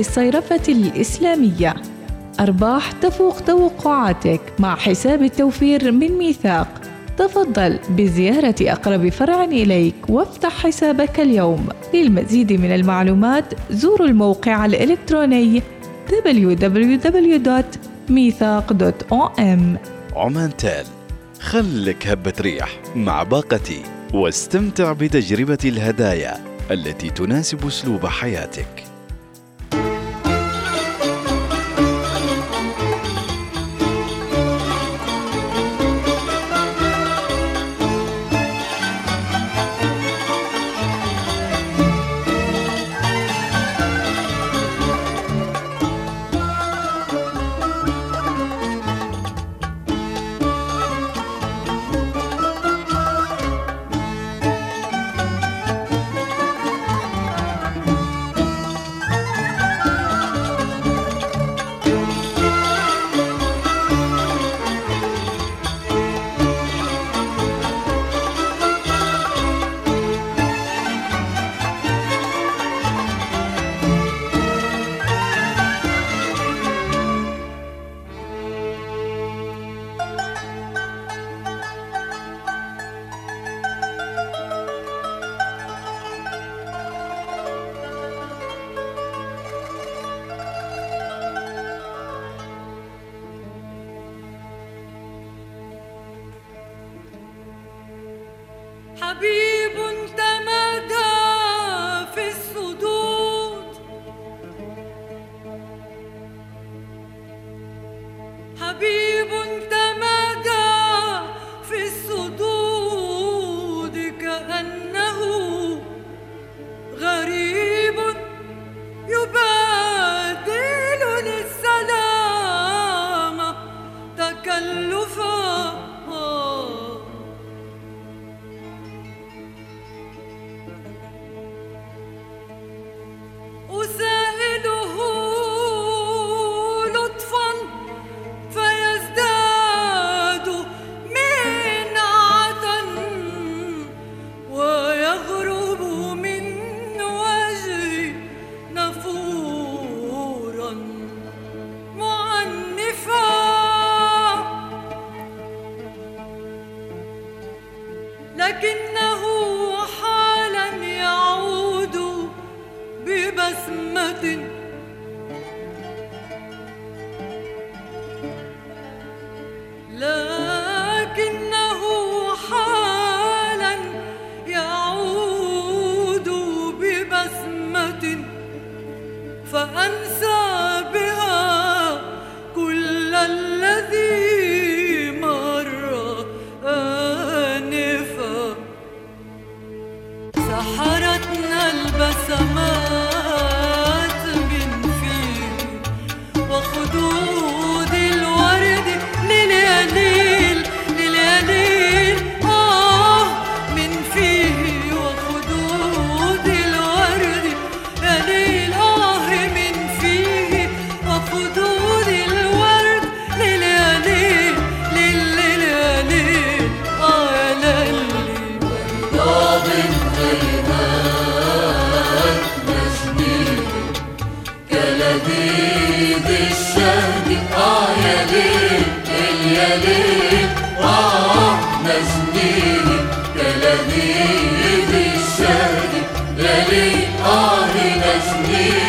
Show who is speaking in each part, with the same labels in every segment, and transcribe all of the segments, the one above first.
Speaker 1: للصيرفة الإسلامية. أرباح تفوق توقعاتك مع حساب التوفير من ميثاق. تفضل بزيارة أقرب فرع إليك وافتح حسابك اليوم. للمزيد من المعلومات زوروا الموقع الإلكتروني www.ميثاق.om
Speaker 2: عمان تال خلك هبة ريح مع باقتي واستمتع بتجربة الهدايا التي تناسب أسلوب حياتك.
Speaker 3: كلبيب الشهد آه يا ليل يا ليل آه نجنيه كلبيب الشهد يا ليل
Speaker 4: آه
Speaker 5: نجنيه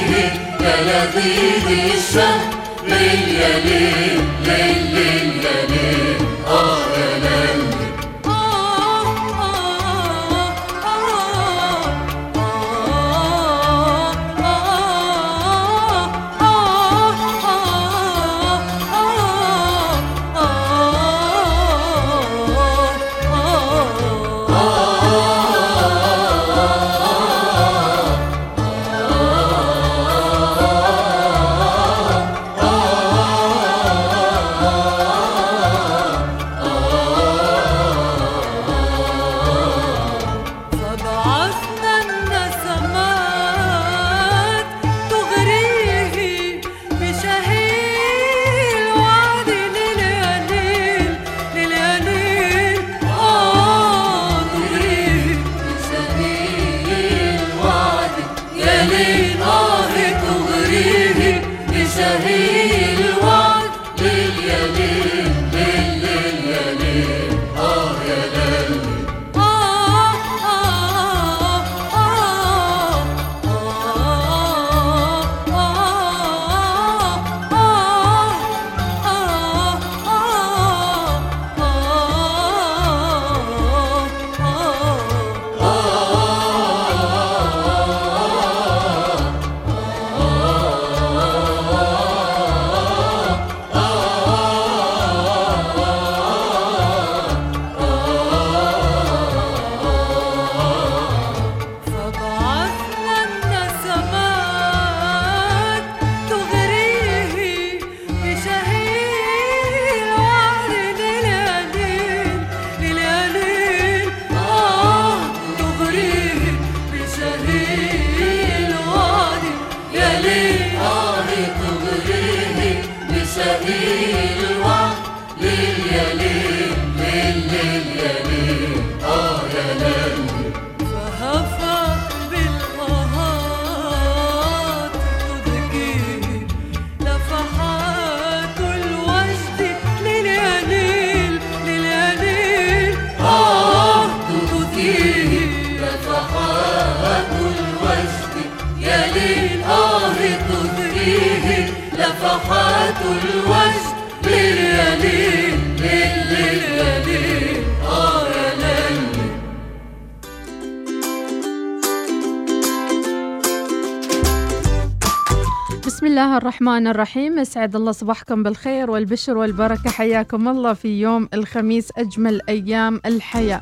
Speaker 5: الرحمن الرحيم. اسعد الله صباحكم بالخير والبشر والبركة. حياكم الله في يوم الخميس أجمل أيام الحياة.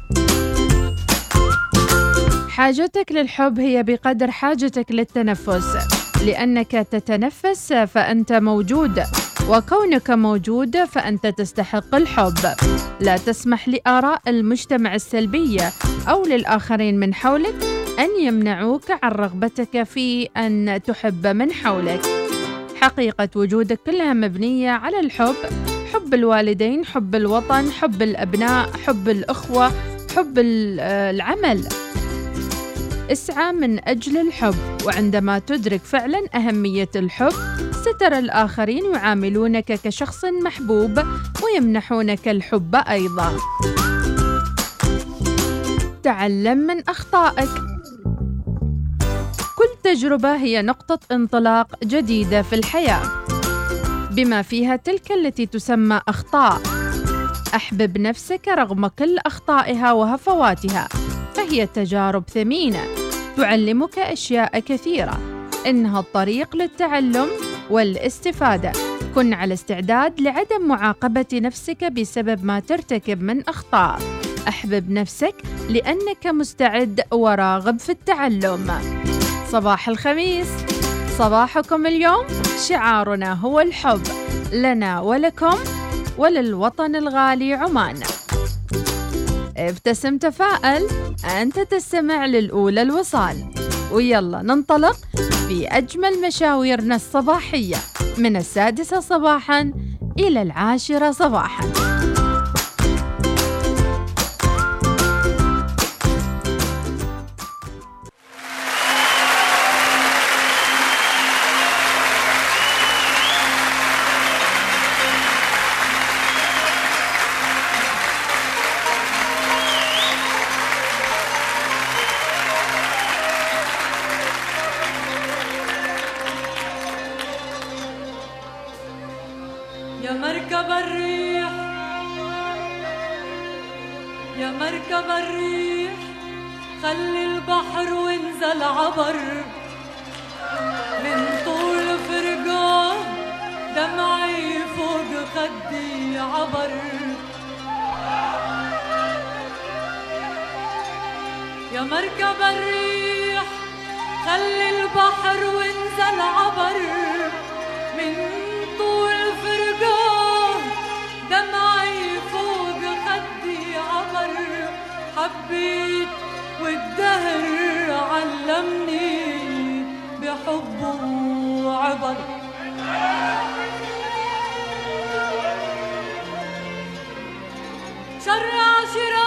Speaker 5: حاجتك للحب هي بقدر حاجتك للتنفس. لأنك تتنفس فأنت موجود وكونك موجود فأنت تستحق الحب. لا تسمح لآراء المجتمع السلبية أو للآخرين من حولك أن يمنعوك عن رغبتك في أن تحب من حولك. حقيقة وجودك كلها مبنية على الحب. حب الوالدين حب الوطن حب الأبناء حب الأخوة حب آه، العمل. اسعى من أجل الحب وعندما تدرك فعلا أهمية الحب سترى الآخرين يعاملونك كشخص محبوب ويمنحونك الحب أيضا. تعلم من أخطائك. كل تجربة هي نقطة انطلاق جديدة في الحياة. بما فيها تلك التي تسمى أخطاء. أحبب نفسك رغم كل أخطائها وهفواتها فهي تجارب ثمينة تعلمك أشياء كثيرة. إنها الطريق للتعلم والاستفادة. كن على استعداد لعدم معاقبة نفسك بسبب ما ترتكب من أخطاء. أحبب نفسك لأنك مستعد وراغب في التعلم. صباح الخميس. صباحكم اليوم شعارنا هو الحب. لنا ولكم وللوطن الغالي عمان. ابتسم تفائل أنت تستمع للأولى الوصال. ويلا ننطلق في أجمل مشاويرنا الصباحية من السادسة صباحا إلى العاشرة صباحا.
Speaker 2: يا مركب الريح خلي البحر وانزل عبر. من طول فرقان دمعي فوق خدي عبر حبيت والدهر علمني بحبه عبر شرع السفر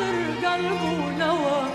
Speaker 2: الهجر قلبه نوى.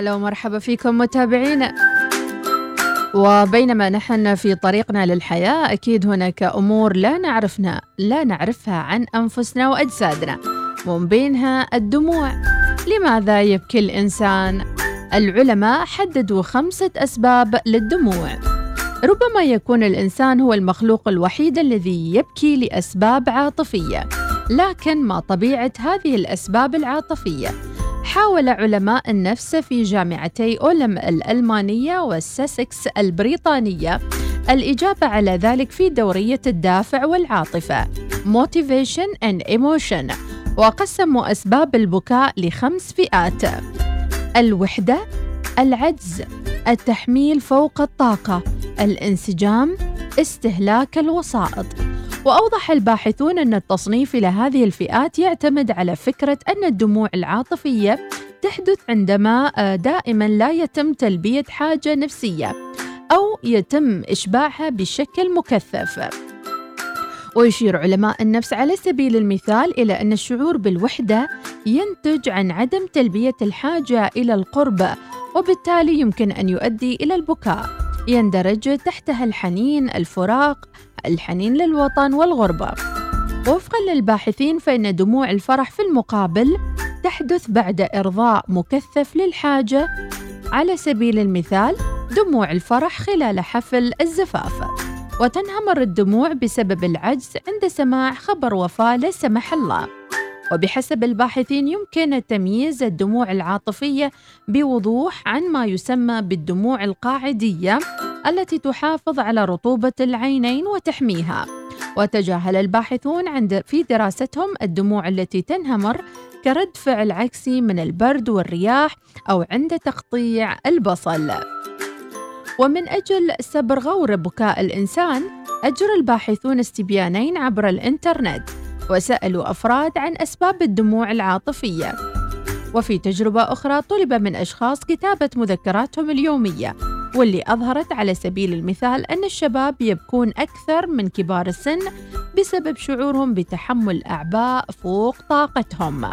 Speaker 5: هلا ومرحبا فيكم متابعينا وبينما نحن في طريقنا للحياة أكيد هناك أمور لا نعرفنا لا نعرفها عن أنفسنا وأجسادنا ومن بينها الدموع لماذا يبكي الإنسان؟ العلماء حددوا خمسة أسباب للدموع ربما يكون الإنسان هو المخلوق الوحيد الذي يبكي لأسباب عاطفية لكن ما طبيعة هذه الأسباب العاطفية؟ حاول علماء النفس في جامعتي أولم الألمانية والساسكس البريطانية. الإجابة على ذلك في دورية الدافع والعاطفة. Motivation and Emotion. وقسموا أسباب البكاء لخمس فئات. الوحدة العجز التحميل فوق الطاقة الانسجام استهلاك الوسائط. وأوضح الباحثون أن التصنيف إلى هذه الفئات يعتمد على فكرة أن الدموع العاطفية تحدث عندما آه، دائما لا يتم تلبية حاجة نفسية أو يتم إشباعها بشكل مكثف. ويشير علماء النفس على سبيل المثال إلى أن الشعور بالوحدة ينتج عن عدم تلبية الحاجة إلى القرب وبالتالي يمكن أن يؤدي إلى البكاء. يندرج تحتها الحنين الفراق الحنين للوطن والغربة. وفقا للباحثين فإن دموع الفرح في المقابل تحدث بعد إرضاء مكثف للحاجة. على سبيل المثال دموع الفرح خلال حفل الزفاف. وتنهمر الدموع بسبب العجز عند سماع خبر وفاة لا سمح الله. وبحسب الباحثين يمكن تمييز الدموع العاطفية بوضوح عن ما يسمى بالدموع القاعدية التي تحافظ على رطوبة العينين وتحميها. وتجاهل الباحثون عند في دراستهم الدموع التي تنهمر كرد فعل عكسي من البرد والرياح أو عند تقطيع البصل. ومن أجل سبر غور بكاء الإنسان أجرى الباحثون استبيانين عبر الإنترنت. وسألوا أفراد عن أسباب الدموع العاطفية وفي تجربة أخرى طلب من أشخاص كتابة مذكراتهم اليومية واللي أظهرت على سبيل المثال أن الشباب يبكون أكثر من كبار السن بسبب شعورهم بتحمل أعباء فوق طاقتهم.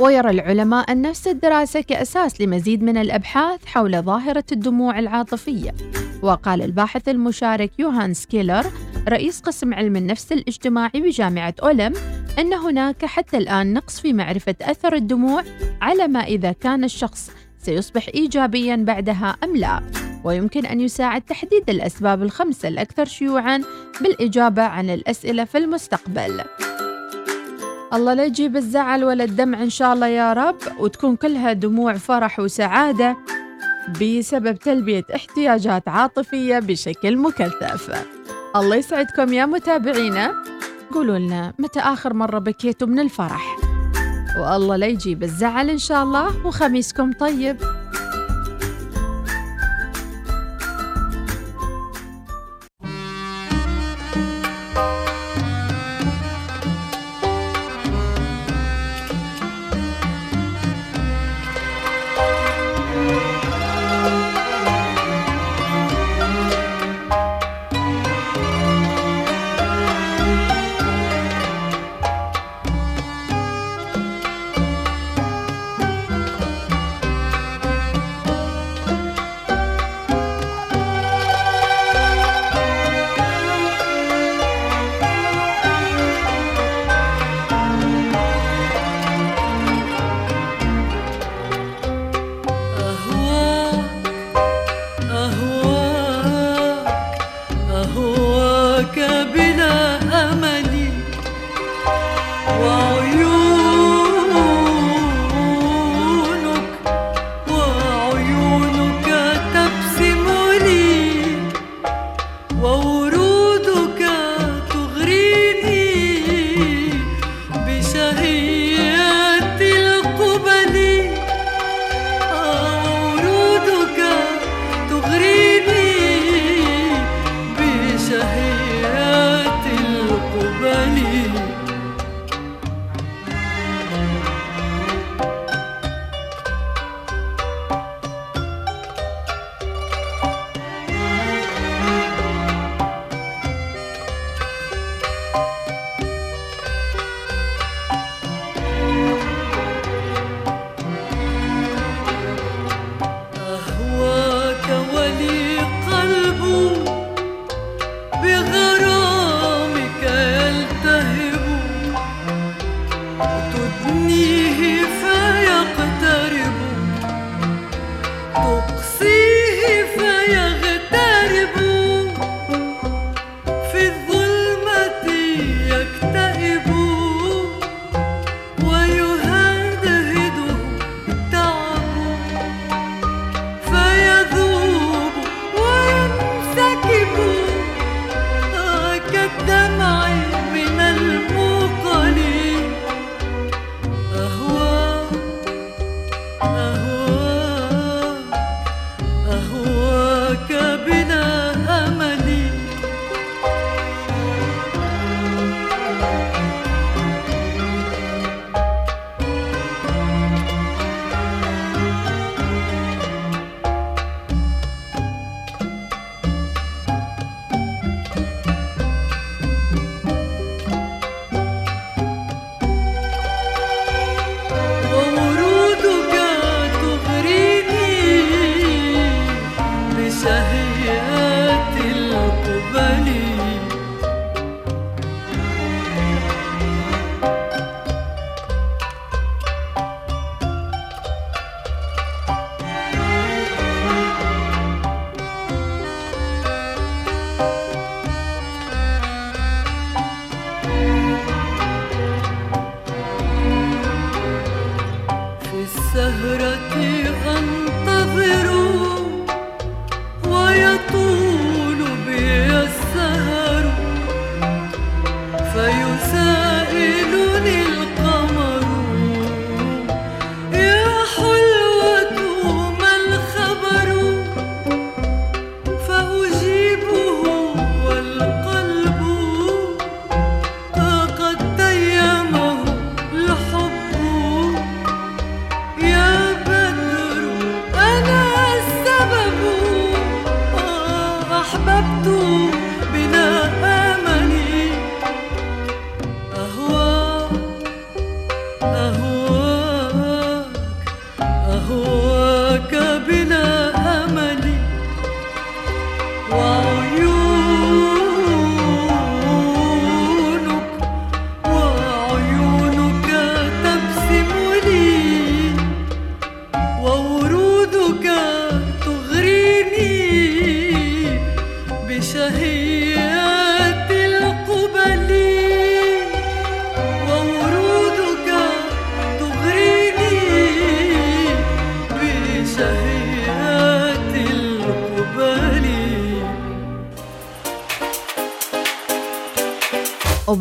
Speaker 5: ويرى العلماء أن نفس الدراسة كأساس لمزيد من الأبحاث حول ظاهرة الدموع العاطفية وقال الباحث المشارك يوهان سكيلر رئيس قسم علم النفس الاجتماعي بجامعة أولم أن هناك حتى الآن نقص في معرفة أثر الدموع على ما إذا كان الشخص سيصبح إيجابيا بعدها أم لا. ويمكن أن يساعد تحديد الأسباب الخمسة الأكثر شيوعا بالإجابة عن الأسئلة في المستقبل. الله لا يجيب الزعل ولا الدمع إن شاء الله يا رب وتكون كلها دموع فرح وسعادة بسبب تلبية احتياجات عاطفية بشكل مكثف الله يسعدكم يا متابعينا. قولوا لنا متى آخر مرة بكيتوا من الفرح؟ والله لا يجيب الزعل إن شاء الله وخميسكم طيب.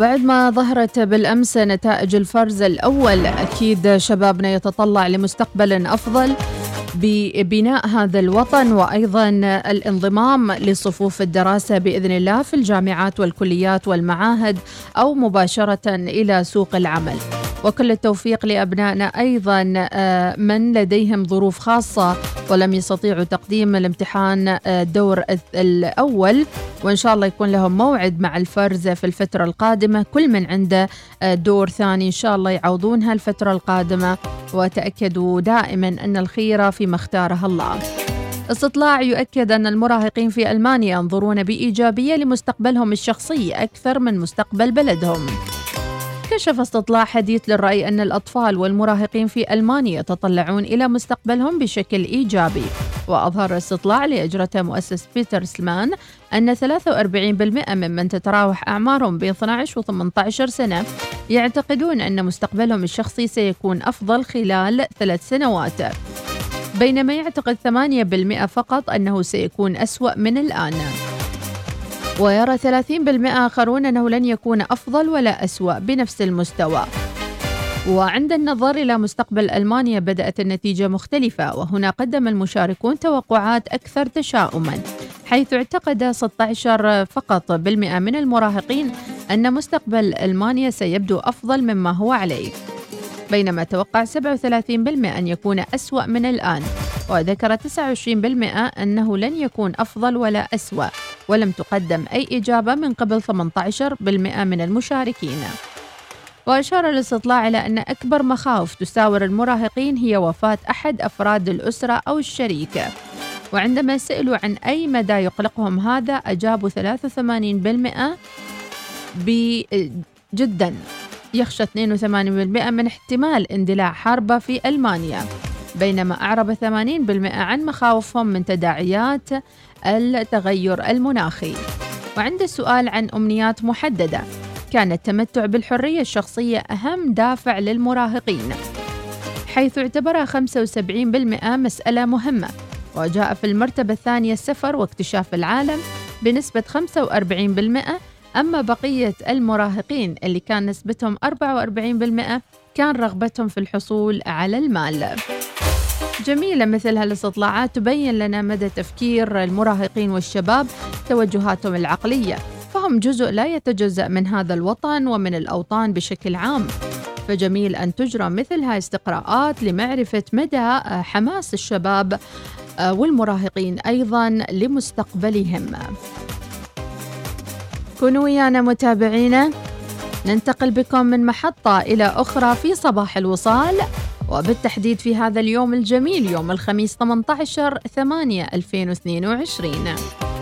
Speaker 5: وبعد ما ظهرت بالأمس نتائج الفرز الأول أكيد شبابنا يتطلع لمستقبل أفضل ببناء هذا الوطن وأيضا الانضمام لصفوف الدراسة بإذن الله في الجامعات والكليات والمعاهد أو مباشرة إلى سوق العمل. وكل التوفيق لأبنائنا أيضا آه، من لديهم ظروف خاصة ولم يستطيعوا تقديم الامتحان آه، الدور الث- الأول. وإن شاء الله يكون لهم موعد مع الفرز في الفترة القادمة. كل من عنده آه، دور ثاني إن شاء الله يعوضونها الفترة القادمة. وتاكدوا دائما أن الخيره فيما اختاره الله. استطلاع يؤكد أن المراهقين في ألمانيا ينظرون بإيجابية لمستقبلهم الشخصي أكثر من مستقبل بلدهم. كشف استطلاع حديث للرأي أن الأطفال والمراهقين في ألمانيا يتطلعون إلى مستقبلهم بشكل إيجابي. وأظهر الاستطلاع اللي أجرته مؤسسة بيترسمان أن 43% ممن تتراوح أعمارهم بين 12 و 18 سنة يعتقدون أن مستقبلهم الشخصي سيكون أفضل خلال ثلاث سنوات. بينما يعتقد 8% فقط أنه سيكون أسوأ من الآن. ويرى 30% آخرون أنه لن يكون أفضل ولا أسوأ بنفس المستوى. وعند النظر إلى مستقبل ألمانيا بدأت النتيجة مختلفة وهنا قدم المشاركون توقعات أكثر تشاؤما حيث اعتقد 16 فقط بالمئة من المراهقين أن مستقبل ألمانيا سيبدو أفضل مما هو عليه. بينما توقع 37% أن يكون أسوأ من الآن وذكر 29% أنه لن يكون أفضل ولا أسوأ. ولم تقدم أي إجابة من قبل 18% من المشاركين. وأشار الاستطلاع إلى أن أكبر مخاوف تساور المراهقين هي وفاة أحد أفراد الأسرة أو الشريك. وعندما سئلوا عن أي مدى يقلقهم هذا أجابوا 83% ب جدا. يخشى 82% من احتمال اندلاع حرب في ألمانيا بينما أعرب 80% عن مخاوفهم من تداعيات التغير المناخي. وعند السؤال عن أمنيات محددة كان التمتع بالحرية الشخصية أهم دافع للمراهقين حيث اعتبرها 75% مسألة مهمة وجاء في المرتبة الثانية السفر واكتشاف العالم بنسبة 45% أما بقية المراهقين اللي كان نسبتهم 44% كان رغبتهم في الحصول على المال. جميلة مثل هالاستطلاعات تبين لنا مدى تفكير المراهقين والشباب توجهاتهم العقلية. فهم جزء لا يتجزأ من هذا الوطن ومن الأوطان بشكل عام. فجميل أن تجرى مثل هاي استقراءات لمعرفة مدى حماس الشباب والمراهقين أيضا لمستقبلهم. كونوا ويانا متابعينا. ننتقل بكم من محطة إلى أخرى في صباح الوصال.
Speaker 2: وبالتحديد في هذا اليوم الجميل يوم الخميس 18 8 2022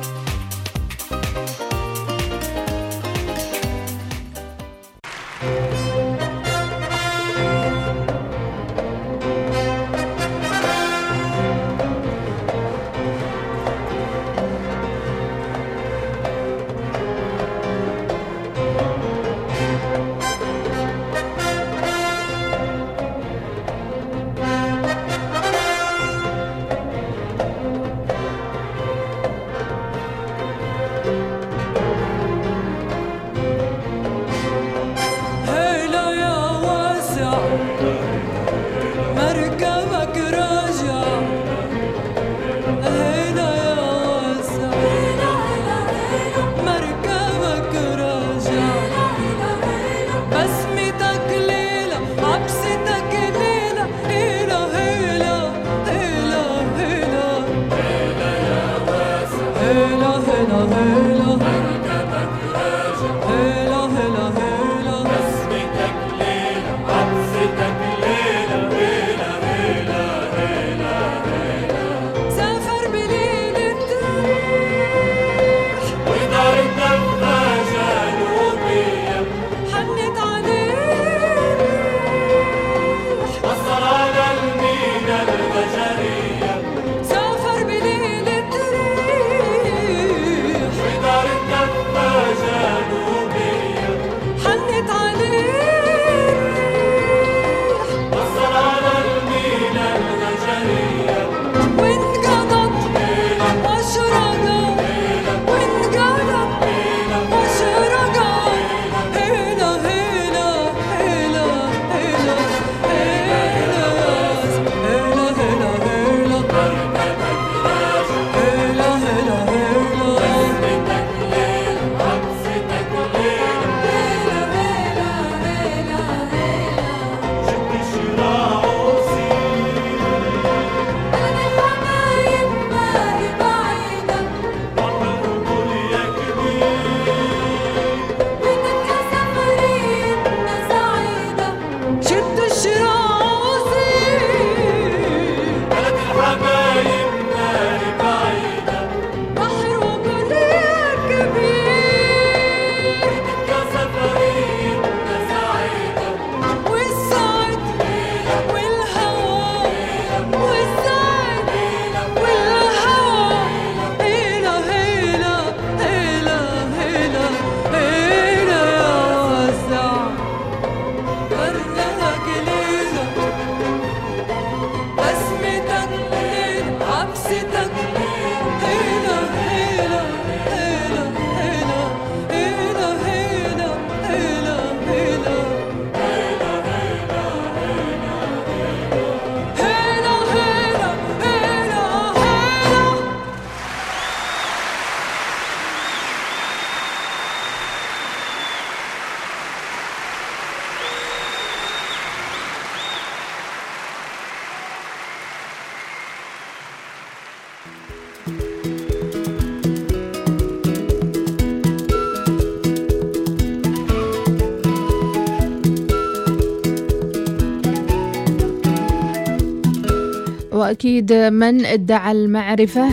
Speaker 2: وأكيد من ادعى المعرفة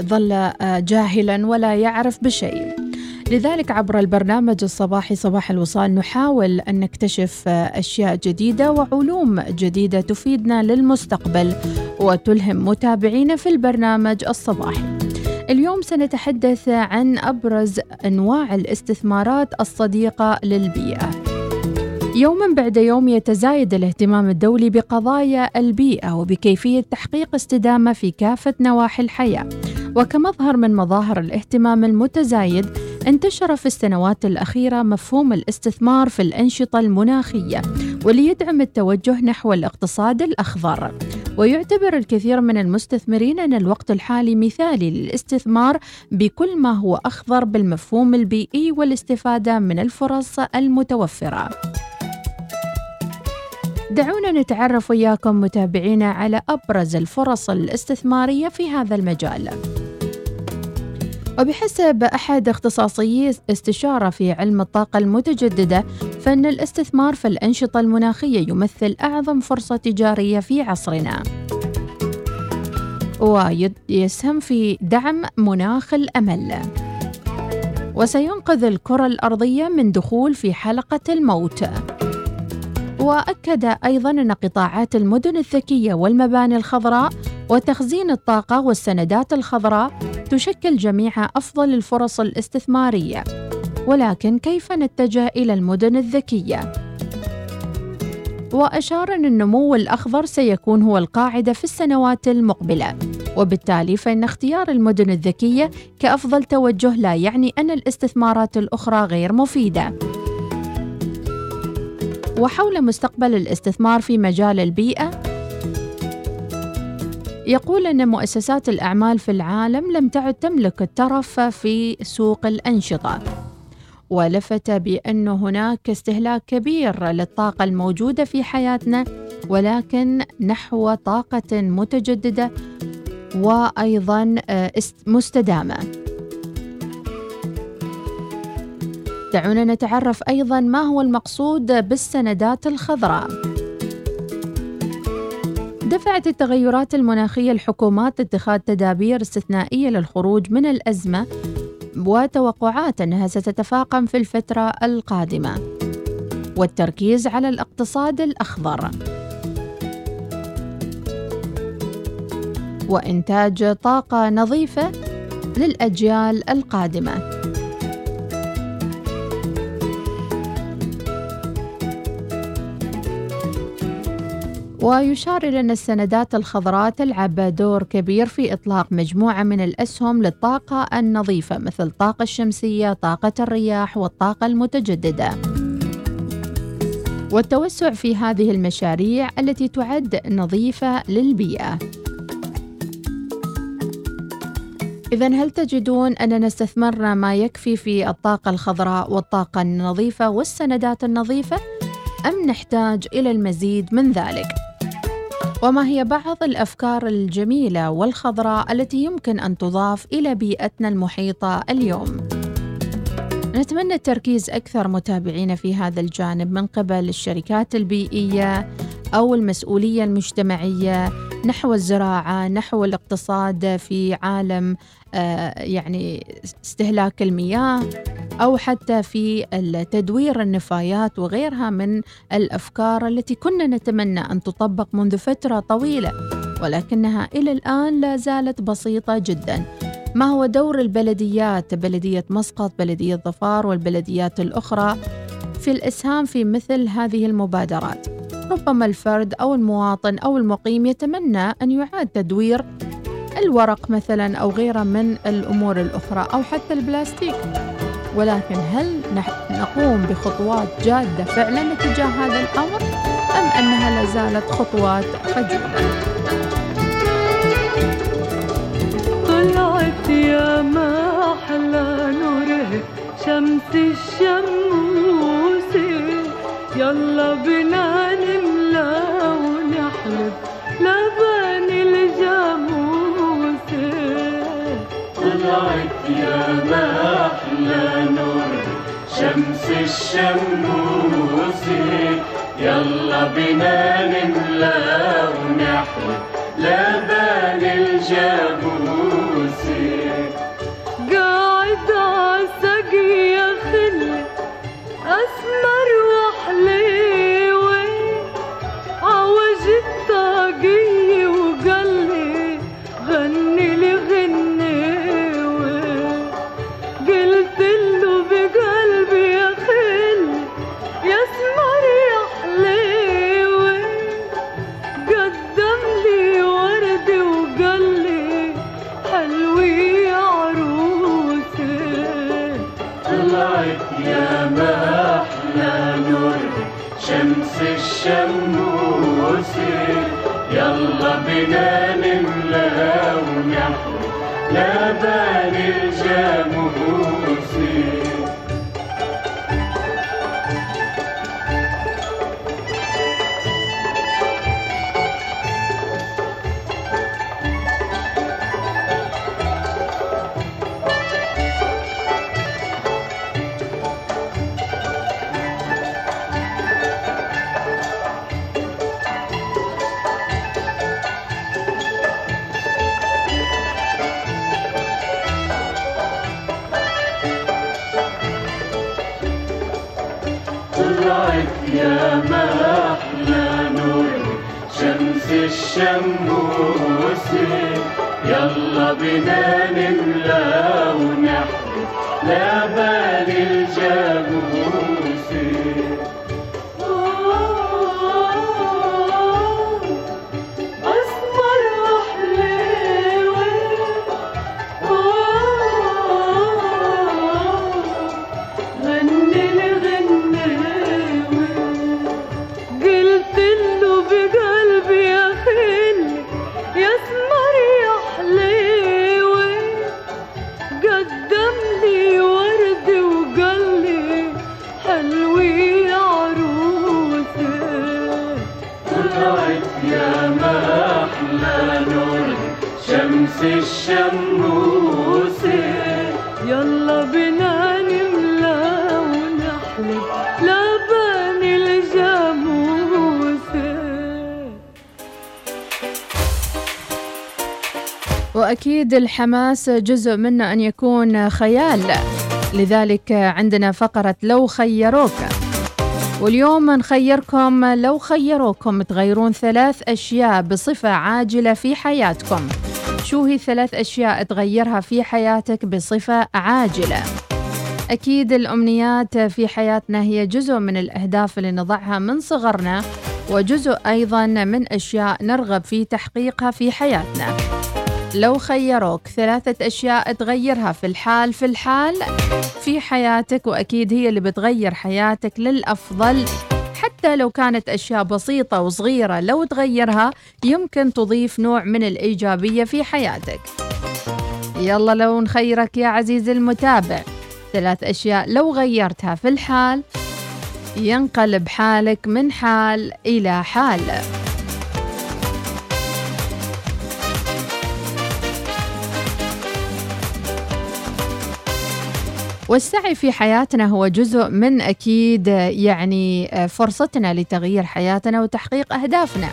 Speaker 2: ظل جاهلا ولا يعرف بشيء. لذلك عبر البرنامج الصباحي صباح الوصال نحاول أن نكتشف أشياء جديدة وعلوم جديدة تفيدنا للمستقبل وتلهم متابعينا في البرنامج الصباحي. اليوم سنتحدث عن أبرز أنواع الاستثمارات الصديقة للبيئة. يوما بعد يوم يتزايد الاهتمام الدولي بقضايا البيئة وبكيفية تحقيق استدامة في كافة نواحي الحياة. وكمظهر من مظاهر الاهتمام المتزايد انتشر في السنوات الأخيرة مفهوم الاستثمار في الأنشطة المناخية وليدعم التوجه نحو الاقتصاد الأخضر. ويعتبر الكثير من المستثمرين أن الوقت الحالي مثالي للاستثمار بكل ما هو أخضر بالمفهوم البيئي والاستفادة من الفرص المتوفرة. دعونا نتعرف وياكم متابعينا على أبرز الفرص الاستثمارية في هذا المجال. وبحسب أحد اختصاصيي استشارة في علم الطاقة المتجددة
Speaker 5: فإن الاستثمار في الأنشطة المناخية يمثل أعظم فرصة تجارية في عصرنا. ويسهم في دعم مناخ الأمل. وسينقذ الكرة الأرضية من دخول في حلقة الموت. وأكد أيضا أن قطاعات المدن الذكية والمباني الخضراء وتخزين الطاقة والسندات الخضراء تشكل جميعها أفضل الفرص الاستثمارية. ولكن كيف نتجه إلى المدن الذكية؟ وأشار أن النمو الأخضر سيكون هو القاعدة في السنوات المقبلة. وبالتالي فإن اختيار المدن الذكية كأفضل توجه لا يعني أن الاستثمارات الأخرى غير مفيدة. وحول مستقبل الاستثمار في مجال البيئة. يقول أن مؤسسات الأعمال في العالم لم تعد تملك الترف في سوق الأنشطة. ولفت بأن هناك استهلاك كبير للطاقة الموجودة في حياتنا ولكن نحو طاقة متجددة وأيضا آه، مستدامة. دعونا نتعرف أيضا ما هو المقصود بالسندات الخضراء. دفعت التغيرات المناخية الحكومات اتخاذ تدابير استثنائية للخروج من الأزمة وتوقعات أنها ستتفاقم في الفترة القادمة. والتركيز على الاقتصاد الأخضر. وإنتاج طاقة نظيفة للأجيال القادمة. ويشار إلى أن السندات الخضراء تلعب دور كبير في إطلاق مجموعة من الأسهم للطاقة النظيفة مثل الطاقة الشمسية، طاقة الرياح والطاقة المتجددة. والتوسع في هذه المشاريع التي تعد نظيفة للبيئة. إذا هل تجدون أننا استثمرنا ما يكفي في الطاقة الخضراء والطاقة النظيفة والسندات النظيفة؟ أم نحتاج إلى المزيد من ذلك؟ وما هي بعض الأفكار الجميلة والخضراء التي يمكن أن تضاف إلى بيئتنا المحيطة اليوم؟ نتمنى التركيز أكثر متابعين في هذا الجانب من قبل الشركات البيئية أو المسؤولية المجتمعية نحو الزراعة نحو الاقتصاد في عالم آه، يعني استهلاك المياه أو حتى في تدوير النفايات وغيرها من الأفكار التي كنا نتمنى أن تطبق منذ فترة طويلة ولكنها إلى الآن لا زالت بسيطة جدا. ما هو دور البلديات؟ بلدية مسقط بلدية ظفار والبلديات الأخرى في الإسهام في مثل هذه المبادرات. ربما الفرد أو المواطن أو المقيم يتمنى أن يعاد تدوير الورق مثلا أو غيره من الأمور الأخرى أو حتى البلاستيك. ولكن هل نقوم بخطوات جادة فعلا تجاه هذا الأمر أم أنها لا زالت خطوات خجولة؟
Speaker 4: طلعت يا ما أحلى نوره شمس الشموس يلا بنا نملى ونحلب لبن الجاموس طلعت يا ما أحلى نور. شمس الشموس يلا بنا نملى ونحلى لبن الجاموس قاعد عالسقي
Speaker 5: وأكيد الحماس جزء منه أن يكون خيال. لذلك عندنا فقرة لو خيروك. واليوم نخيركم لو خيروكم تغيرون ثلاث أشياء بصفة عاجلة في حياتكم. شو هي ثلاث أشياء تغيرها في حياتك بصفة عاجلة؟ أكيد الأمنيات في حياتنا هي جزء من الأهداف اللي نضعها من صغرنا وجزء أيضا من أشياء نرغب في تحقيقها في حياتنا. لو خيروك ثلاثة أشياء تغيرها في الحال في الحال في حياتك وأكيد هي اللي بتغير حياتك للأفضل. حتى لو كانت أشياء بسيطة وصغيرة لو تغيرها يمكن تضيف نوع من الإيجابية في حياتك. يلا لو نخيرك يا عزيزي المتابع. ثلاث أشياء لو غيرتها في الحال ينقلب حالك من حال إلى حال. والسعي في حياتنا هو جزء من أكيد يعني فرصتنا لتغيير حياتنا وتحقيق أهدافنا.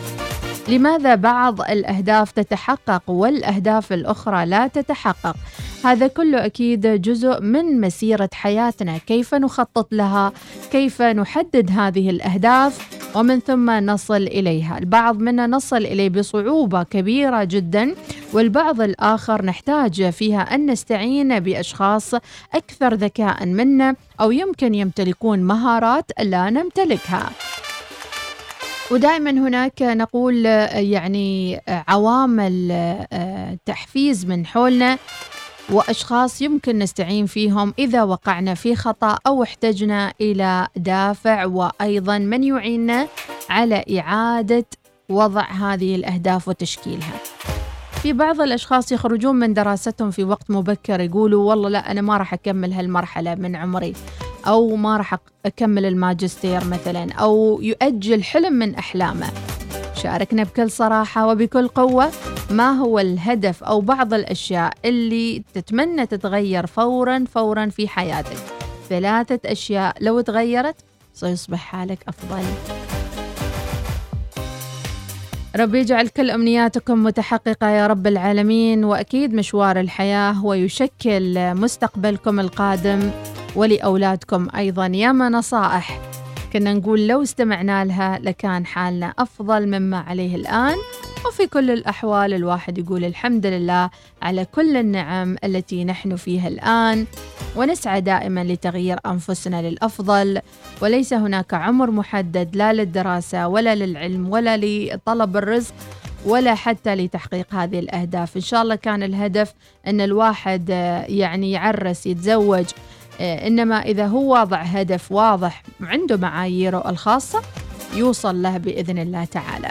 Speaker 5: لماذا بعض الأهداف تتحقق والأهداف الأخرى لا تتحقق؟ هذا كله أكيد جزء من مسيرة حياتنا، كيف نخطط لها؟ كيف نحدد هذه الأهداف؟ ومن ثم نصل إليها، البعض منا نصل إليه بصعوبة كبيرة جدا والبعض الآخر نحتاج فيها أن نستعين بأشخاص أكثر ذكاء منا أو يمكن يمتلكون مهارات لا نمتلكها. ودائما هناك نقول يعني عوامل تحفيز من حولنا وأشخاص يمكن نستعين فيهم إذا وقعنا في خطأ أو احتجنا إلى دافع وأيضا من يعيننا على إعادة وضع هذه الأهداف وتشكيلها. في بعض الأشخاص يخرجون من دراستهم في وقت مبكر يقولوا والله لا أنا ما راح أكمل هالمرحلة من عمري أو ما راح أكمل الماجستير مثلا أو يؤجل حلم من أحلامه. شاركنا بكل صراحة وبكل قوة ما هو الهدف أو بعض الأشياء اللي تتمنى تتغير فورا فورا في حياتك. ثلاثة أشياء لو تغيرت سيصبح حالك أفضل. رب يجعل كل أمنياتكم متحققة يا رب العالمين وأكيد مشوار الحياة هو يشكل مستقبلكم القادم ولأولادكم أيضا. ياما نصائح. كنا نقول لو استمعنا لها لكان حالنا أفضل مما عليه الآن. وفي كل الأحوال الواحد يقول الحمد لله على كل النعم التي نحن فيها الآن. ونسعى دائما لتغيير أنفسنا للأفضل. وليس هناك عمر محدد لا للدراسة ولا للعلم ولا لطلب الرزق ولا حتى لتحقيق هذه الأهداف. إن شاء الله كان الهدف أن الواحد يعني يعرس يتزوج إنما إذا هو وضع هدف واضح عنده معاييره الخاصة يوصل له بإذن الله تعالى.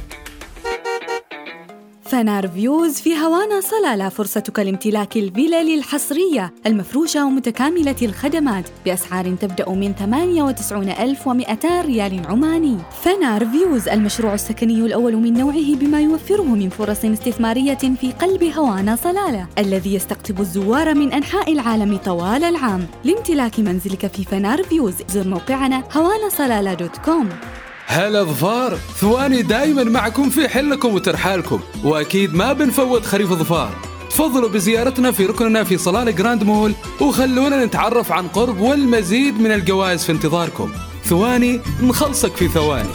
Speaker 6: فنار Views في هوانا صلالة فرصتك لامتلاك الفلل الحصرية المفروشة ومتكاملة الخدمات بأسعار تبدأ من 98200 ريال عماني. فنار Views المشروع السكني الأول من نوعه بما يوفره من فرص استثمارية في قلب هوانا صلالة الذي يستقطب الزوار من أنحاء العالم طوال العام. لامتلاك منزلك في فنار Views زر موقعنا هوانا صلالة dot com.
Speaker 7: هلا ظفار ثواني دايما معكم في حلكم وترحالكم وأكيد ما بنفوت خريف ظفار. تفضلوا بزيارتنا في ركننا في صلالة Grand Mall وخلونا نتعرف عن قرب والمزيد من الجوائز في انتظاركم. ثواني نخلصك في ثواني.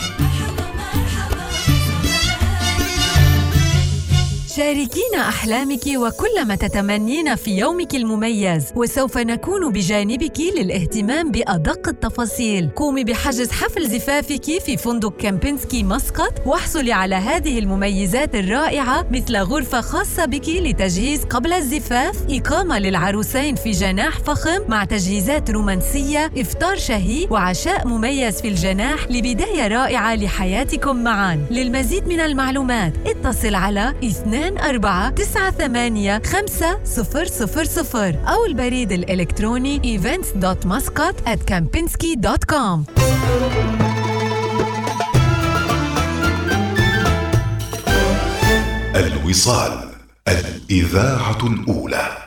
Speaker 8: شاركينا أحلامك وكل ما تتمنين في يومك المميز وسوف نكون بجانبك للاهتمام بأدق التفاصيل. قومي بحجز حفل زفافك في فندق كامبينسكي مسقط واحصلي على هذه المميزات الرائعة مثل غرفة خاصة بك لتجهيز قبل الزفاف إقامة للعروسين في جناح فخم مع تجهيزات رومانسية إفطار شهي وعشاء مميز في الجناح لبداية رائعة لحياتكم معا. للمزيد من المعلومات اتصل على 2 4 9 8 5 0 0 0 أو البريد الإلكتروني events.muscat at kempinski.com
Speaker 9: الوصال الإذاعة الأولى.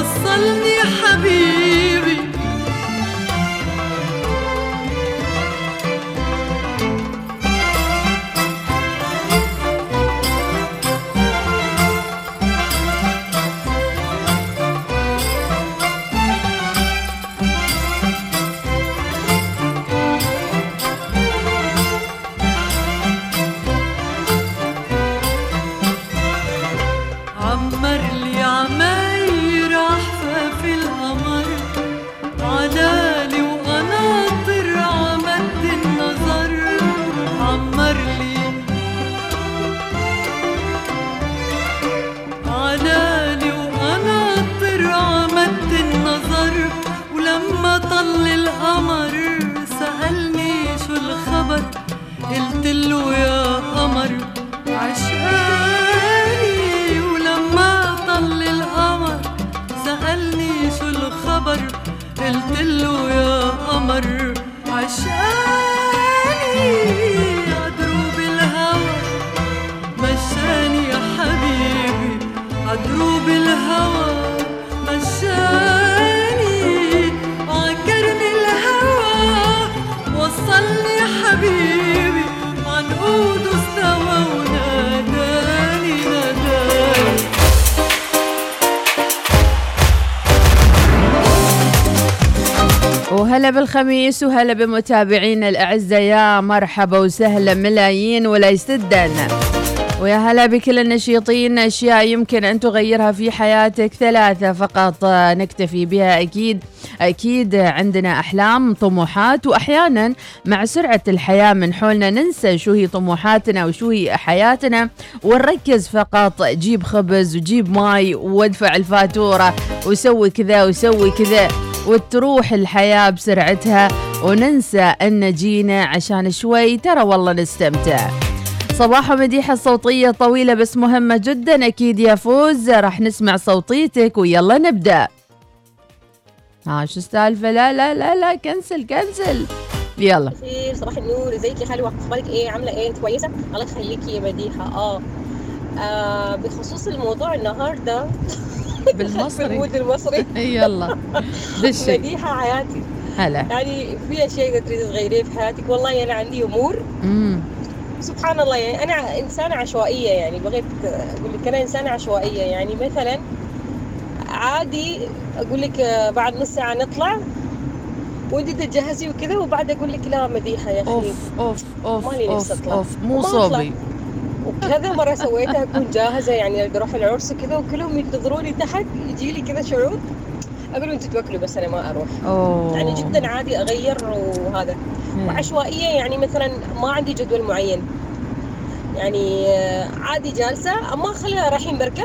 Speaker 4: وصلني حبيبي.
Speaker 5: وهلا بالخميس وهلا بمتابعينا الأعزاء. يا مرحبا وسهلا ملايين ولا يسدن. ويا هلا بكل النشيطين أشياء يمكن أن تغيرها في حياتك. ثلاثة فقط نكتفي بها. أكيد أكيد عندنا أحلام طموحات وأحيانا مع سرعة الحياة من حولنا ننسى شو هي طموحاتنا وشو هي حياتنا. ونركز فقط جيب خبز وجيب ماي وادفع الفاتورة وسوي كذا وسوي كذا. وتروح الحياة بسرعتها. وننسى أن جينا عشان شوي ترى والله نستمتع. صباح مديحة الصوتية طويلة بس مهمة جدا. أكيد يا فوز راح نسمع صوتيتك ويلا نبدأ. ها شو السالفة؟ لا لا لا لا كنسل كنسل. يلا.
Speaker 10: صباح النور. ازيك يا حلوة أخبارك إيه؟ عاملة إيه؟ كويسة؟ الله يخليكي يا مديحة. آه, آه بخصوص الموضوع النهارده.
Speaker 5: بالمصري؟
Speaker 10: بالمود المصري.
Speaker 5: يلا. دشي
Speaker 10: مديحه حياتي.
Speaker 5: هلا.
Speaker 10: يعني في اشياء تريد تغيريها في حياتك. والله أنا عندي أمور.
Speaker 5: امم
Speaker 10: سبحان الله يعني أنا إنسانة عشوائية يعني بغيت أقول لك أنا إنسانة عشوائية. يعني مثلا عادي أقول لك آه، بعد نص ساعة نطلع وأنت تتجهزي وكذا وبعد أقول لك لا مديحة يا أخي.
Speaker 5: أوف أوف أوف
Speaker 10: مالي نفسي
Speaker 5: أوف
Speaker 10: أطلع.
Speaker 5: أوف. مو. صوبي.
Speaker 10: وكذا مرة سويتها أكون جاهزة يعني أبي أروح العرس كذا وكلهم ينتظروني تحت يجي لي كذا شعور. أقول لهم أنتوا توكلوا بس أنا ما أروح.
Speaker 5: أوه.
Speaker 10: يعني جدا عادي أغير وهذا.
Speaker 5: مم.
Speaker 10: وعشوائية يعني مثلا ما عندي جدول معين. يعني آه، عادي جالسة أما خلينا رايحين بركة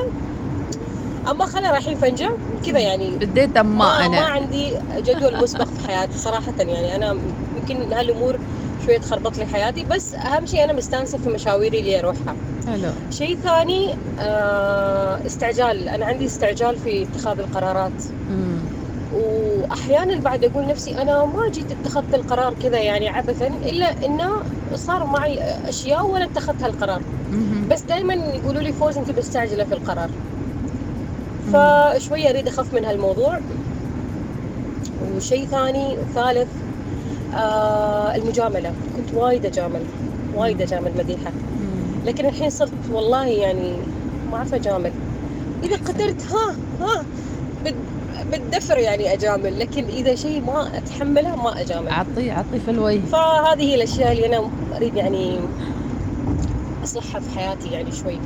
Speaker 10: أما خلينا رايحين فنجة كذا يعني.
Speaker 5: بديت أما
Speaker 10: ما, ما
Speaker 5: أنا
Speaker 10: عندي جدول مسبق في حياتي صراحة يعني. أنا يمكن هالأمور شوية تخربط لي حياتي بس أهم شيء أنا مستانسة في مشاويري اللي أروحها.
Speaker 5: حلو.
Speaker 10: شيء ثاني آه، استعجال. أنا عندي استعجال في اتخاذ القرارات.
Speaker 5: مم.
Speaker 10: وأحيانا بعد أقول نفسي أنا ما جيت اتخذت القرار كذا يعني عبثا إلا إنه صار معي أشياء وأنا اتخذت هالقرار.
Speaker 5: مهم.
Speaker 10: بس دائما يقولوا لي فوز أنت مستعجلة في القرار. فشوية أريد أخف من هالموضوع. وشيء ثاني ثالث آه المجاملة. كنت وايد أجامل وايد أجامل مديحة.
Speaker 5: مم.
Speaker 10: لكن الحين صرت والله يعني ما أعرف أجامل. إذا قدرت ها ها بال- بالدفر يعني أجامل لكن إذا شيء ما أتحمله ما أجامل.
Speaker 5: عطي عطي في الوجه.
Speaker 10: فهذه هي الأشياء اللي أنا أريد يعني أصلحها في حياتي يعني شوي.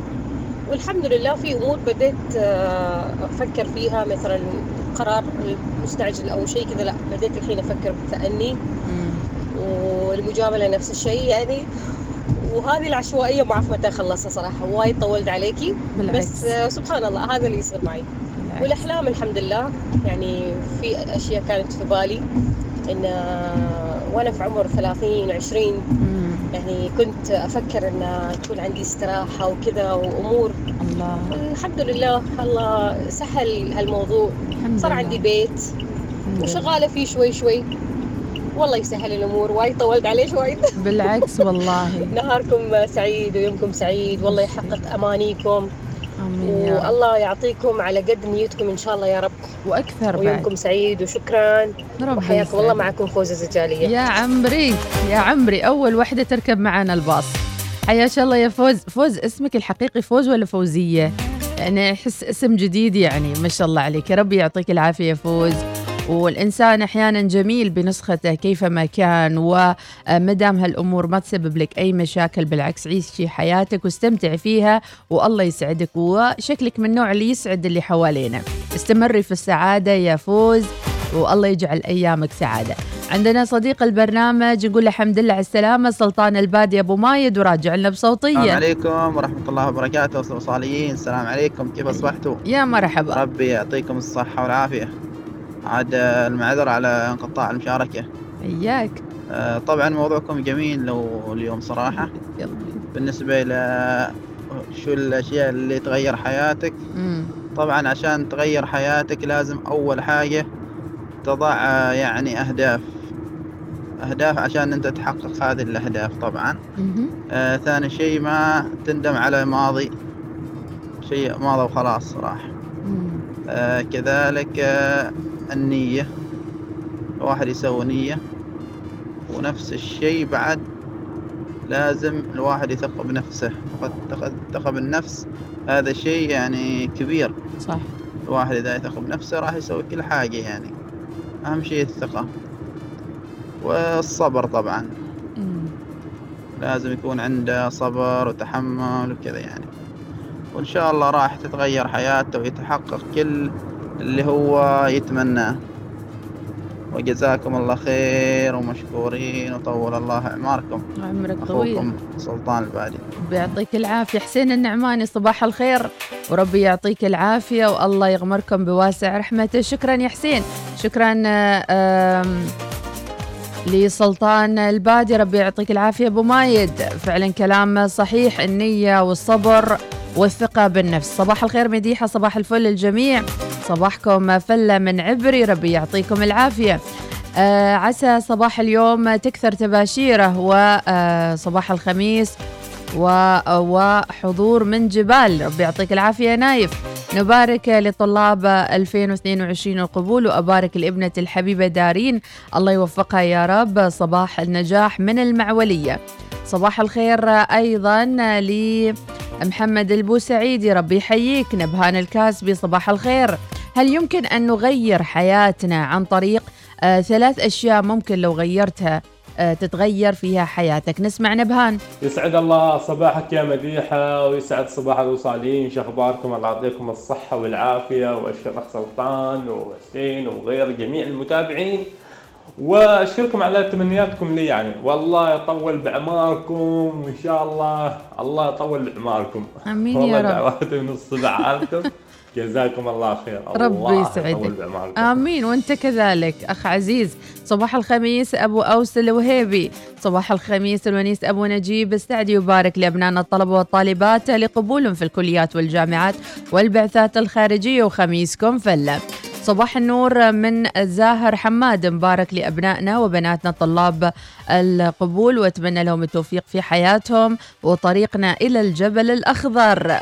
Speaker 10: والحمد لله في أمور بديت آه، أفكر فيها مثلا قرار مستعجل أو شيء كذا لا بديت الحين أفكر بتأني.
Speaker 5: مم.
Speaker 10: والمجاملة نفس الشيء يعني. وهذه العشوائية ما أعرف متى أخلصها صراحة وايد طولت عليكي.
Speaker 5: بالعكس.
Speaker 10: بس آه، سبحان الله هذا اللي يصير معي.
Speaker 5: بالعكس.
Speaker 10: والأحلام الحمد لله يعني في أشياء كانت في بالي. إن آه، وأنا في عمر 30 20 يعني كنت أفكر إن تكون عندي استراحة وكذا وأمور.
Speaker 5: الله.
Speaker 10: الحمد لله الله سهل هالموضوع. صار. عندي بيت. وشغالة فيه شوي شوي. والله يسهل الأمور وايد طولت عليه شوي
Speaker 5: بالعكس والله.
Speaker 10: نهاركم سعيد ويومكم سعيد والله يحقق
Speaker 5: أمانيكم. آمين.
Speaker 10: والله يعطيكم على قد نيتكم إن شاء الله يا رب.
Speaker 5: وأكثر
Speaker 10: ويومكم
Speaker 5: بعد
Speaker 10: سعيد وشكرا.
Speaker 5: ربي
Speaker 10: وحياكم الله
Speaker 5: يسعدك.
Speaker 10: معكم فوزة زجالية
Speaker 5: يا عمري يا عمري أول وحدة تركب معنا الباص. حياك الله يا فوز. فوز اسمك الحقيقي فوز ولا فوزية؟ يعني أحس اسم جديد يعني ما شاء الله عليك. يا ربي يعطيك العافية يا فوز. والإنسان أحيانا جميل بنسخته كيفما كان ومدام هالأمور ما تسبب لك أي مشاكل بالعكس عيشي حياتك واستمتعي فيها والله يسعدك وشكلك من النوع اللي يسعد اللي حوالينا. استمري في السعادة يا فوز والله يجعل أيامك سعادة. عندنا صديق البرنامج نقول له الحمد لله على السلامة سلطان البادي أبو مايد وراجع لنا
Speaker 11: السلام
Speaker 5: بصوتية
Speaker 11: عليكم ورحمة الله وبركاته وصاليين السلام عليكم كيف أصبحتوا؟
Speaker 5: يا مرحبا.
Speaker 11: ربي يعطيكم الصحة والعافية. عاد المعذرة على انقطاع المشاركة.
Speaker 5: إياك.
Speaker 11: آه، طبعا موضوعكم جميل لو اليوم صراحة. بالنسبة إلى شو الأشياء اللي تغير حياتك.
Speaker 5: مم.
Speaker 11: طبعا عشان تغير حياتك لازم أول حاجة تضع آه، يعني أهداف. أهداف عشان أنت تحقق هذه الأهداف طبعا. آه ثاني شيء ما تندم على ماضي شيء ماضي وخلاص صراحة آه كذلك آه النية. الواحد يسوي نية. ونفس الشيء بعد. لازم الواحد يثق بنفسه. ثق- ثقة بالنفس هذا شيء يعني كبير.
Speaker 5: صح.
Speaker 11: الواحد إذا يثق بنفسه راح يسوي كل حاجة يعني. أهم شيء الثقة. والصبر طبعا. لازم يكون عنده صبر وتحمل وكذا يعني. وإن شاء الله راح تتغير حياته ويتحقق كل اللي هو يتمناه وجزاكم الله خير ومشكورين وطول الله أعماركم.
Speaker 5: عمرك طويل.
Speaker 11: أخوكم سلطان البادي.
Speaker 5: بيعطيك العافية. حسين النعماني صباح الخير. وربي يعطيك العافية والله يغمركم بواسع رحمته. شكرا يا حسين. شكرا آه، لسلطان البادي. ربي يعطيك العافية. أبو مايد فعلا كلام صحيح. النية والصبر. والثقة بالنفس. صباح الخير مديحة صباح الفل للجميع. صباحكم فلة من عبري ربي يعطيكم العافية. آه عسى صباح اليوم تكثر تباشيره وصباح الخميس و- وحضور من جبال. ربي يعطيك العافية نايف. نبارك لطلاب 2022 القبول وأبارك لابنة الحبيبة دارين. الله يوفقها يا رب. صباح النجاح من المعولية. صباح الخير أيضا لمحمد البوسعيدي ربي يحييك. نبهان الكاسبي صباح الخير. هل يمكن أن نغير حياتنا عن طريق آه ثلاث أشياء ممكن لو غيرتها آه تتغير فيها حياتك؟ نسمع نبهان.
Speaker 12: يسعد الله صباحك يا مديحة ويسعد صباح الوصالين شو أخباركم الله يعطيكم الصحة والعافية وأشكر أخ سلطان وحسين وغير جميع المتابعين. وأشكركم على تمنياتكم لي يعني. والله يطول بعماركم وإن شاء الله. الله يطول بعماركم.
Speaker 5: آمين يا
Speaker 12: والله
Speaker 5: رب.
Speaker 12: دعواتي من الصبح عارفكم جزاكم الله خير.
Speaker 5: ربي يسعدك. آمين. وأنت كذلك. أخ عزيز صباح الخميس أبو أوس الوهيبي. صباح الخميس الونيس أبو نجيب. السعدي يبارك لأبنائنا الطلبة والطالبات لقبولهم في الكليات والجامعات والبعثات الخارجية. وخميسكم فلة. صباح النور من زاهر حماد. مبارك لأبنائنا وبناتنا طلاب القبول وأتمنى لهم التوفيق في حياتهم وطريقنا إلى الجبل الأخضر.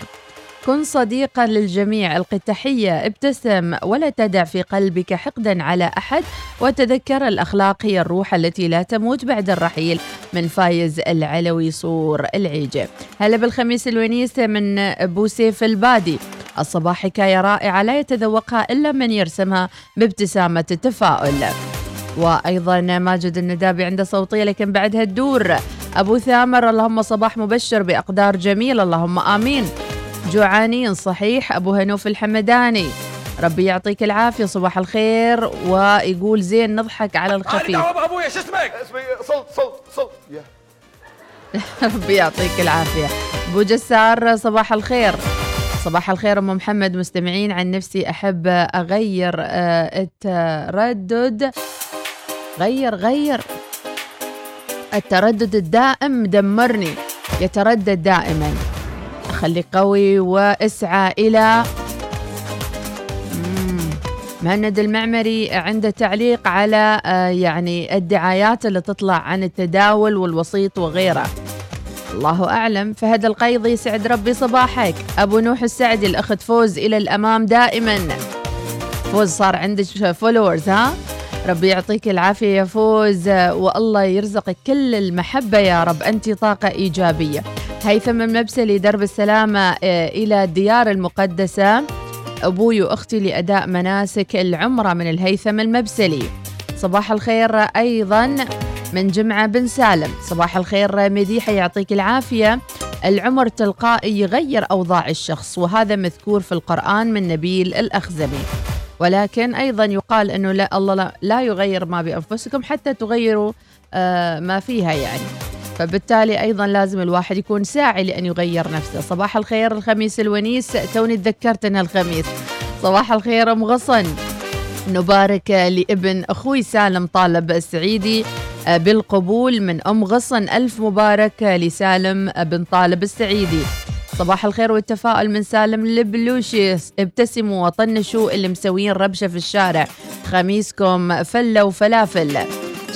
Speaker 5: كن صديقا للجميع. ألقي التحية. ابتسم ولا تدع في قلبك حقدا على أحد وتذكر الأخلاق هي الروح التي لا تموت بعد الرحيل من فايز العلوي صور العيجة. هلا بالخميس الونيس من بوسيف البادي. الصباح حكاية رائعة لا يتذوقها إلا من يرسمها بابتسامة التفاؤل. وأيضا ماجد الندابي عنده صوتية لكن بعدها الدور. أبو ثامر اللهم صباح مبشر بأقدار جميل. اللهم آمين. جوعانين صحيح. أبو هنوف الحمداني ربي يعطيك العافية صباح الخير. ويقول زين نضحك على الخفيف.
Speaker 13: ابويا شو اسمك؟ اسمي صلت صلت صلت يا.
Speaker 5: ربي يعطيك العافية. أبو جسار صباح الخير. صباح الخير أم محمد. مستمعين عن نفسي أحب أغير آه، التردد. غير غير. التردد الدائم دمرني يتردد دائما. خليك قوي واسعى إلى مهند المعمري عنده تعليق على آه، يعني الدعايات اللي تطلع عن التداول والوسيط وغيره. الله أعلم. فهد القيضي سعد ربي صباحك. أبو نوح السعدي الأخت فوز إلى الأمام دائما. فوز صار عندك followers ها؟ ربي يعطيك العافية يا فوز والله يرزقك كل المحبة يا رب. أنت طاقة إيجابية. هيثم المبسلي درب السلامة آه، إلى الديار المقدسة. أبوي وأختي لأداء مناسك العمرة من الهيثم المبسلي. صباح الخير أيضا من جمعة بن سالم. صباح الخير مديحة يعطيك العافية. العمر تلقائي يغير أوضاع الشخص وهذا مذكور في القرآن من نبيل الأخزمي. ولكن أيضا يقال أنه لا الله لا, يغير ما بأنفسكم حتى تغيروا آه ما فيها يعني. فبالتالي أيضا لازم الواحد يكون ساعي لأن يغير نفسه. صباح الخير الخميس الونيس توني تذكرت أنها الخميس. صباح الخير أم غصن. نبارك لابن أخوي سالم طالب السعيدي بالقبول من أم غصن. ألف مبارك لسالم بن طالب السعيدي. صباح الخير والتفاؤل من سالم البلوشي ابتسموا وطنشوا اللي مسوين ربشة في الشارع. خميسكم فلة وفلافل.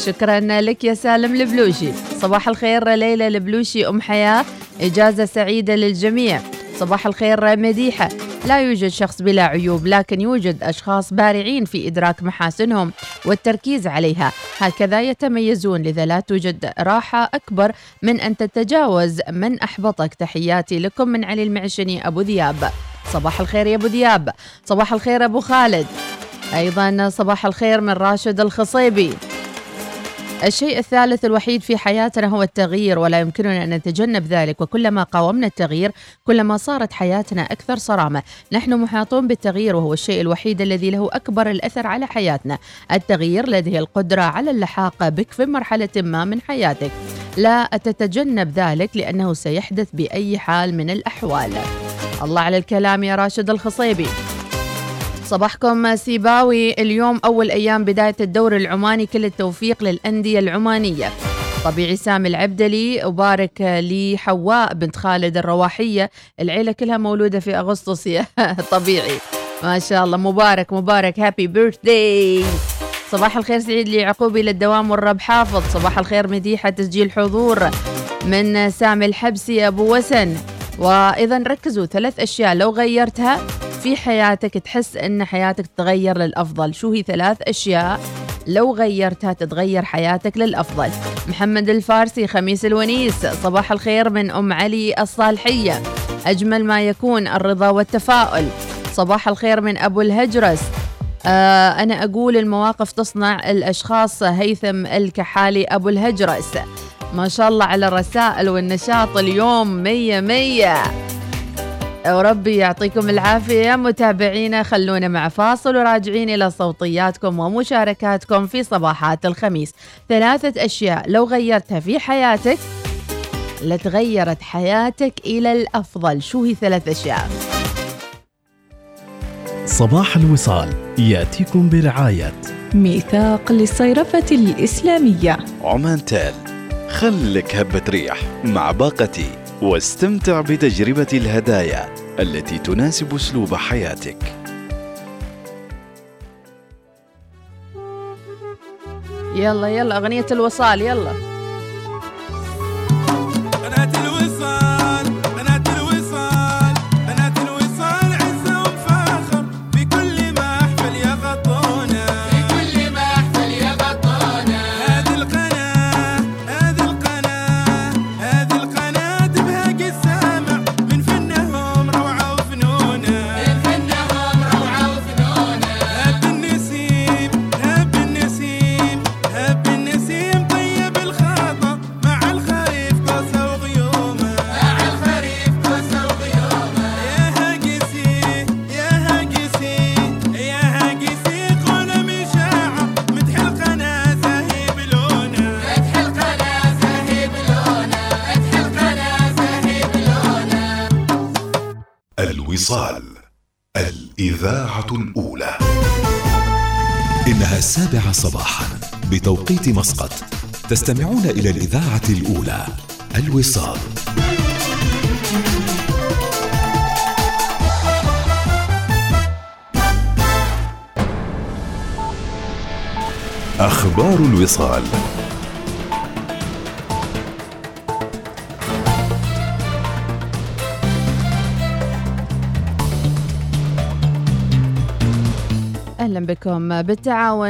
Speaker 5: شكرا لك يا سالم البلوشي صباح الخير ليلى البلوشي أم حياة. إجازة سعيدة للجميع. صباح الخير مديحة. لا يوجد شخص بلا عيوب لكن يوجد أشخاص بارعين في إدراك محاسنهم والتركيز عليها. هكذا يتميزون لذا لا توجد راحة أكبر من أن تتجاوز من أحبطك. تحياتي لكم من علي المعشني أبو ذياب. صباح الخير يا أبو ذياب. صباح الخير أبو خالد. أيضا صباح الخير من راشد الخصيبي. الشيء الثالث الوحيد في حياتنا هو التغيير ولا يمكننا أن نتجنب ذلك. وكلما قاومنا التغيير كلما صارت حياتنا أكثر صرامة. نحن محاطون بالتغيير وهو الشيء الوحيد الذي له أكبر الأثر على حياتنا. التغيير لديه القدرة على اللحاق بك في مرحلة ما من حياتك. لا تتجنب ذلك لأنه سيحدث بأي حال من الأحوال. الله على الكلام يا راشد الخصيبي. صباحكم سيباوي. اليوم أول أيام بداية الدور العماني كل التوفيق للأندية العمانية. طبيعي سامي العبدلي أبارك لحواء بنت خالد الرواحية. العيلة كلها مولودة في أغسطس. يا طبيعي. ما شاء الله. مبارك مبارك. هابي بيرثداي صباح الخير سعيد لعقوبي للدوام والرب حافظ. صباح الخير مديحة تسجيل حضور من سامي الحبسي أبو وسن. وإذا ركزوا ثلاث أشياء. لو غيرتها في حياتك تحس إن حياتك تتغير للأفضل؟ شو هي ثلاث أشياء لو غيرتها تتغير حياتك للأفضل؟ محمد الفارسي خميس الونيس. صباح الخير من أم علي الصالحية. أجمل ما يكون الرضا والتفاؤل. صباح الخير من أبو الهجرس. آه أنا أقول المواقف تصنع الأشخاص هيثم الكحالي أبو الهجرس. ما شاء الله على الرسائل والنشاط اليوم مية مية. وربي يعطيكم العافية. يا متابعينا خلونا مع فاصل وراجعين إلى صوتياتكم ومشاركاتكم في صباحات الخميس. ثلاثة أشياء لو غيرتها في حياتك لتغيرت حياتك إلى الأفضل. شو هي ثلاث أشياء؟
Speaker 2: صباح الوصال يأتيكم برعاية
Speaker 1: ميثاق للصيرفة الإسلامية.
Speaker 2: عمان تال خلك هبة ريح مع باقتي واستمتع بتجربة الهدايا التي تناسب أسلوب حياتك.
Speaker 5: يلا يلا أغنية الوصال يلا
Speaker 9: الإذاعة الأولى
Speaker 14: إنها السابعة صباحا بتوقيت مسقط.
Speaker 9: تستمعون إلى الإذاعة الأولى الوصال. أخبار الوصال.
Speaker 5: بكم. بالتعاون.